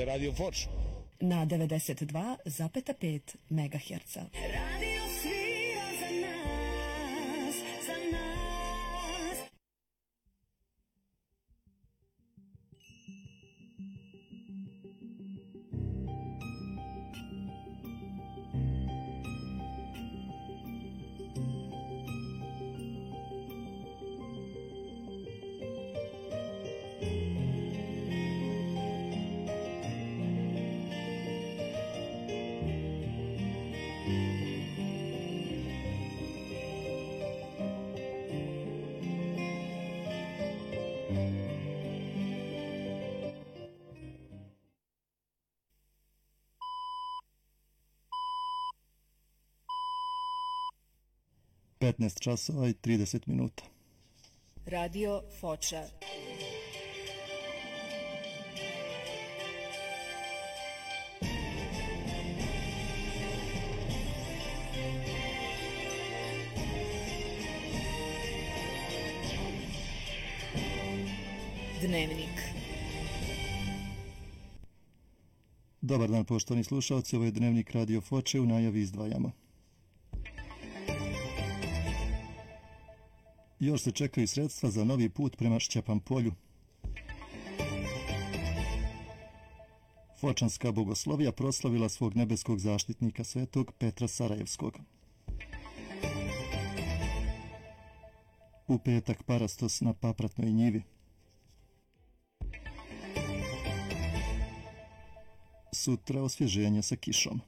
slušate Radio Foč. Na 92,5 MHz. Radio 15 časova i 30 minuta. Radio Foča. Dnevnik. Dobar dan poštovani slušalci, ovo je dnevnik Radio Foče, u najavi izdvajamo. Još se čekaju sredstva za novi put prema Šćepanpolju. Fočanska bogoslovija proslavila svog nebeskog zaštitnika svetog Petra Sarajevskog. U petak parastos na papratnoj njivi. Sutra osvježenje sa kišom.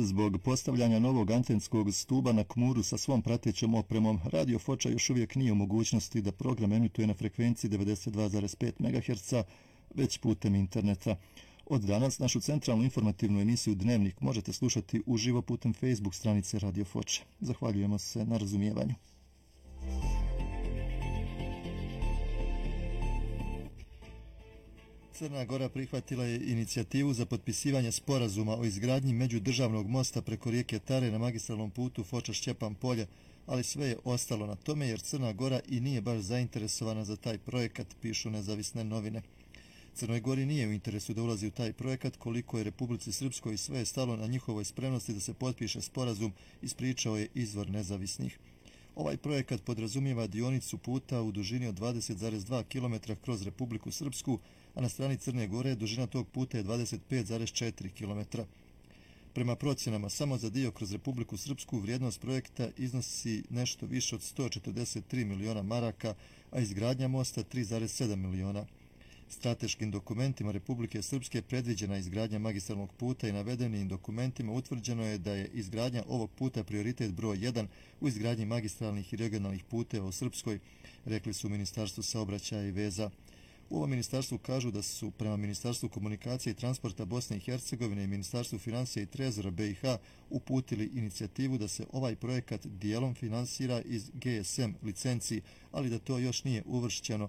Zbog postavljanja novog antenskog stuba na Kmuru sa svom pratećom opremom, Radio Foča još uvijek nije u mogućnosti da program emituje na frekvenciji 92,5 MHz, već putem interneta. Od danas našu centralnu informativnu emisiju Dnevnik možete slušati uživo putem Facebook stranice Radio Foče. Zahvaljujemo se na razumijevanju. Crna Gora prihvatila je inicijativu za potpisivanje sporazuma o izgradnji međudržavnog mosta preko rijeke Tare na magistralnom putu Foča Šćepan polje, ali sve je ostalo na tome jer Crna Gora i nije baš zainteresovana za taj projekat, pišu nezavisne novine. Crnoj Gori nije u interesu da ulazi u taj projekat koliko je Republici Srpskoj sve je stalo na njihovoj spremnosti da se potpiše sporazum, ispričao je izvor nezavisnih. Ovaj projekat podrazumijeva dionicu puta u dužini od 20,2 km kroz Republiku Srpsku, a na strani Crne Gore dužina tog puta je 25,4 km. Prema procjenama, samo za dio kroz Republiku Srpsku vrijednost projekta iznosi nešto više od 143 miliona maraka, a izgradnja mosta 3,7 miliona. Strateškim dokumentima Republike Srpske predviđena izgradnja magistralnog puta i navedenim dokumentima utvrđeno je da je izgradnja ovog puta prioritet broj 1 u izgradnji magistralnih i regionalnih puteva u Srpskoj, rekli su Ministarstvo saobraćaja i veza. U ovom ministarstvu kažu da su prema Ministarstvu komunikacije i transporta Bosne i Hercegovine i Ministarstvu financija i trezora BiH uputili inicijativu da se ovaj projekat dijelom finansira iz GSM licenci, ali da to još nije uvršćeno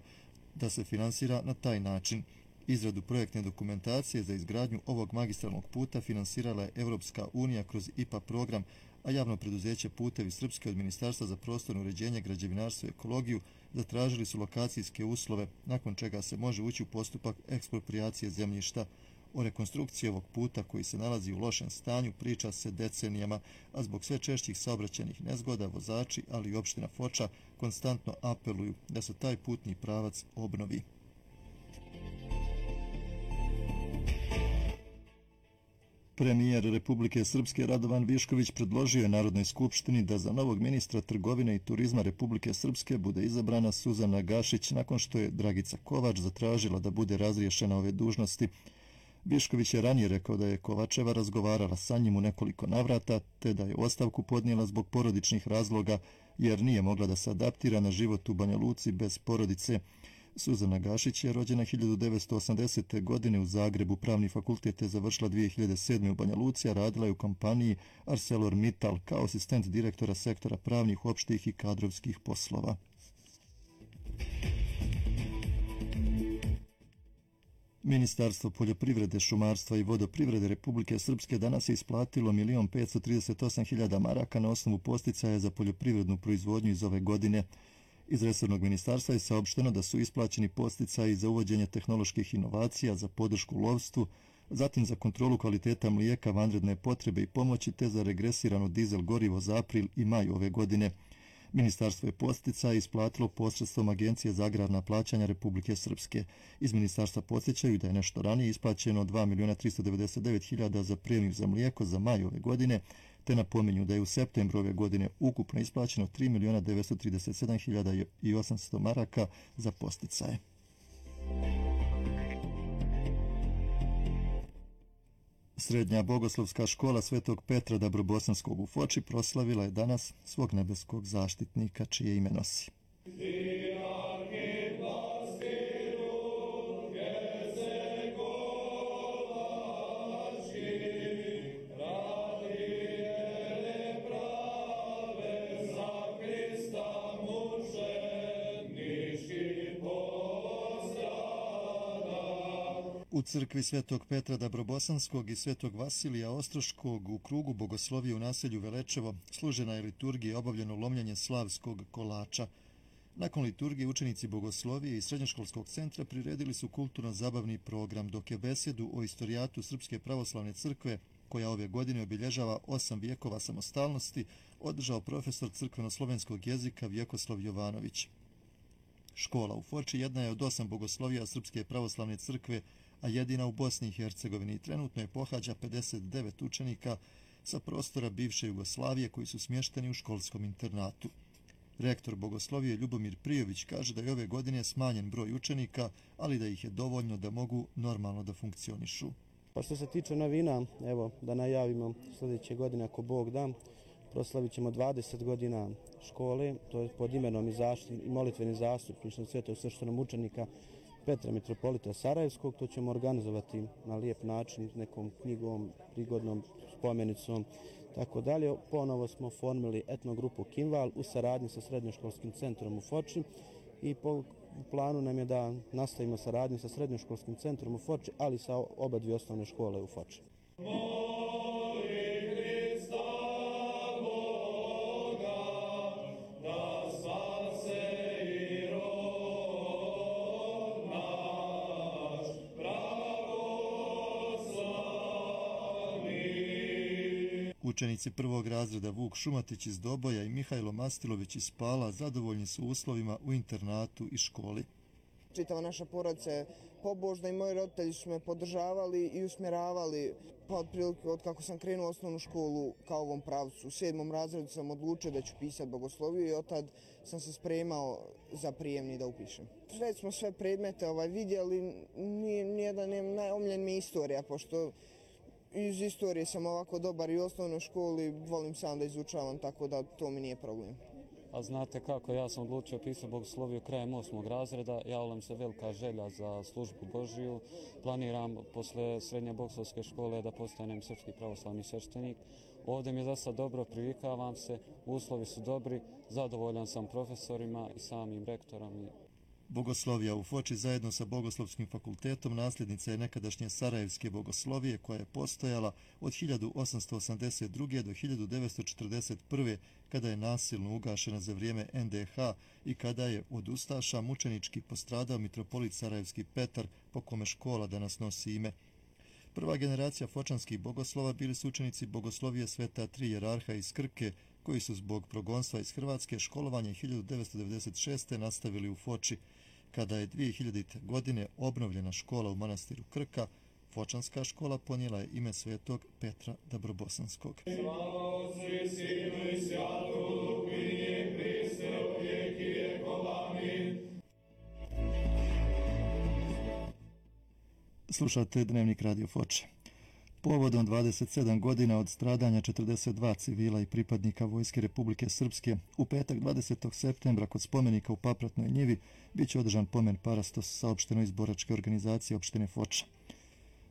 da se finansira na taj način. Izradu projektne dokumentacije za izgradnju ovog magistralnog puta finansirala je Evropska unija kroz IPA program, a javno preduzeće Putevi Srpske od Ministarstva za prostorno uređenje, građevinarstvo i ekologiju zatražili su lokacijske uslove, nakon čega se može ući u postupak ekspropriacije zemljišta. O rekonstrukciji ovog puta koji se nalazi u lošem stanju priča se decenijama, a zbog sve češćih saobraćenih nezgoda vozači, ali i opština Foča, konstantno apeluju da se taj putni pravac obnovi. Premijer Republike Srpske Radovan Višković predložio je Narodnoj skupštini da za novog ministra trgovine i turizma Republike Srpske bude izabrana Suzana Gašić nakon što je Dragica Kovač zatražila da bude razriješena ove dužnosti. Višković je ranije rekao da je Kovačeva razgovarala sa njim u nekoliko navrata, te da je ostavku podnijela zbog porodičnih razloga, jer nije mogla da se adaptira na život u Banja Luci bez porodice. Suzana Gašić je rođena 1980. godine u Zagrebu, pravni fakultet je završila 2007. u Banja Lucija, a radila je u kompaniji ArcelorMittal kao asistent direktora sektora pravnih, opštih i kadrovskih poslova. Ministarstvo poljoprivrede, šumarstva i vodoprivrede Republike Srpske danas je isplatilo 1.538.000 maraka na osnovu posticaja za poljoprivrednu proizvodnju iz ove godine. Iz resornog ministarstva je saopšteno da su isplaćeni posticaji za uvođenje tehnoloških inovacija, za podršku lovstvu, zatim za kontrolu kvaliteta mlijeka, vanredne potrebe i pomoći, te za regresirano dizel gorivo za april i maj ove godine. Ministarstvo je postica isplatilo posredstvom Agencije za agrarna plaćanja Republike Srpske. Iz ministarstva podsjećaju da je nešto ranije isplaćeno 2.399.000 za premiju za mlijeko za maj ove godine, te napominju da je u septembru ove godine ukupno isplaćeno 3.937.800 maraka za posticaje. Srednja bogoslovska škola Svetog Petra Dabrobosanskog u Foči proslavila je danas svog nebeskog zaštitnika čije ime nosi. U crkvi Svetog Petra Dabrobosanskog i Svetog Vasilija Ostroškog u krugu Bogoslovije u naselju Velečevo služena je liturgija obavljeno lomljanje slavskog kolača. Nakon liturgije učenici Bogoslovije i Srednjoškolskog centra priredili su kulturno-zabavni program, dok je besedu o istorijatu Srpske pravoslavne crkve, koja ove godine obilježava osam vijekova samostalnosti, održao profesor crkveno-slovenskog jezika Vjekoslav Jovanović. Škola u Foči jedna je od osam bogoslovija Srpske pravoslavne crkve, a jedina u Bosni i Hercegovini. Trenutno je pohađa 59 učenika sa prostora bivše Jugoslavije koji su smješteni u školskom internatu. Rektor Bogoslovije Ljubomir Prijović kaže da je ove godine smanjen broj učenika, ali da ih je dovoljno da mogu normalno da funkcionišu. Pa što se tiče novina, evo da najavimo sljedeće godine ako Bog da, proslavit ćemo 20 godina škole, to je pod imenom i, zaštit, i molitvenim zastupničnom svetog srštenom učenika Petra Mitropolita Sarajevskog. To ćemo organizovati na lijep način, nekom knjigom, prigodnom spomenicom, tako dalje. Ponovo smo formili etnogrupu Kimval u saradnji sa Srednjoškolskim centrom u Foči i po planu nam je da nastavimo saradnju sa Srednjoškolskim centrom u Foči, ali sa oba dvije osnovne škole u Foči. Učenici prvog razreda Vuk Šumatić iz Doboja i Mihajlo Mastilović iz Pala zadovoljni su uslovima u internatu i školi. Čitava naša porodica je pobožna i moji roditelji su me podržavali i usmjeravali pa otprilike od kako sam krenuo osnovnu školu kao ovom pravcu. U sedmom razredu sam odlučio da ću pisati bogosloviju i od tad sam se spremao za prijemni da upišem. Već smo sve predmete ovaj, vidjeli, nijedan je najomljen mi istorija, pošto iz istorije sam ovako dobar i u osnovnoj školi, volim sam da izučavam, tako da to mi nije problem. A znate kako, ja sam odlučio pisao Bogosloviju krajem osmog razreda, javljam se velika želja za službu Božiju, planiram posle srednje bogoslovske škole da postanem srpski pravoslavni sveštenik. Ovdje mi je zasa dobro, privikavam se, uslovi su dobri, zadovoljan sam profesorima i samim rektorom i Bogoslovija u Foči zajedno sa Bogoslovskim fakultetom nasljednica je nekadašnje Sarajevske bogoslovije koja je postojala od 1882. do 1941. kada je nasilno ugašena za vrijeme NDH i kada je od Ustaša mučenički postradao mitropolit Sarajevski Petar po kome škola danas nosi ime. Prva generacija fočanskih bogoslova bili su učenici bogoslovije sveta tri jerarha iz Krke, koji su zbog progonstva iz Hrvatske školovanje 1996. nastavili u Foči. Kada je 2000. godine obnovljena škola u manastiru Krka, Fočanska škola ponijela je ime svetog Petra Dabrobosanskog. Slušate Dnevnik Radio Foče. Povodom 27 godina od stradanja 42 civila i pripadnika Vojske Republike Srpske, u petak 20. septembra kod spomenika u Papratnoj njivi biće održan pomen Parastos saopšteno iz boračke organizacije opštine Foča.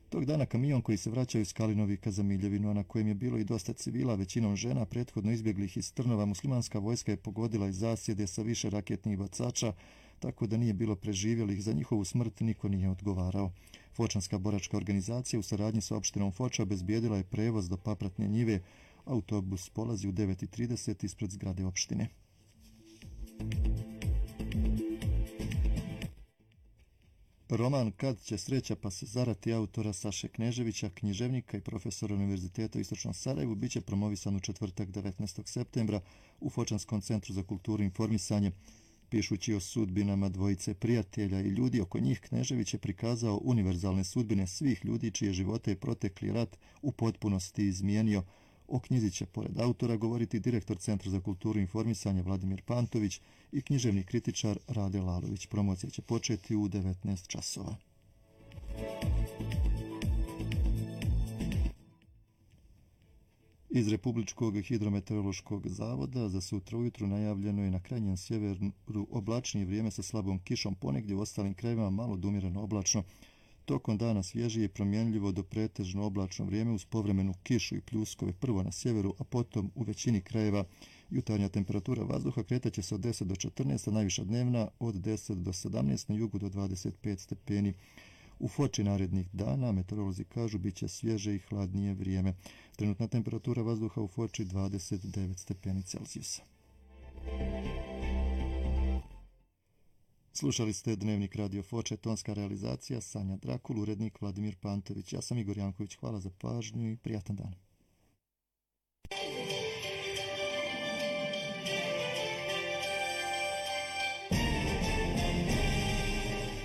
Tog dana kamion koji se vraćaju iz Kalinovi ka Zamiljevinu, a na kojem je bilo i dosta civila, većinom žena, prethodno izbjeglih iz Trnova, muslimanska vojska je pogodila iz zasjede sa više raketnih bacača, tako da nije bilo preživjelih, za njihovu smrt niko nije odgovarao. Fočanska boračka organizacija u saradnji sa opštinom Foča obezbijedila je prevoz do papratne njive. Autobus polazi u 9.30 ispred zgrade opštine. Roman Kad će sreća pa se zarati autora Saše Kneževića, književnika i profesora Univerziteta u Istočnom Sarajevu, bit će promovisan u četvrtak 19. septembra u Fočanskom centru za kulturu i informisanje. Pišući o sudbinama dvojice prijatelja i ljudi oko njih, Knežević je prikazao univerzalne sudbine svih ljudi čije živote je protekli rat u potpunosti izmijenio. O knjizi će, pored autora, govoriti direktor Centra za kulturu i informisanje Vladimir Pantović i književni kritičar Rade Lalović. Promocija će početi u 19 časova. Iz Republičkog hidrometeorološkog zavoda za sutra ujutru najavljeno je na krajnjem sjeveru oblačnije vrijeme sa slabom kišom, ponegdje u ostalim krajevima malo dumirano oblačno. Tokom dana svježije i promjenljivo do pretežno oblačno vrijeme uz povremenu kišu i pljuskove prvo na sjeveru, a potom u većini krajeva. Jutarnja temperatura vazduha kretaće se od 10 do 14, a najviša dnevna od 10 do 17, na jugu do 25 stepeni. U Foči narednih dana meteorolozi kažu bit će svježe i hladnije vrijeme. Trenutna temperatura vazduha u Foči 29 stepeni Celzijusa. Slušali ste Dnevnik Radio Foče, tonska realizacija, Sanja Drakul, urednik Vladimir Pantović. Ja sam Igor Janković, hvala za pažnju i prijatan dan.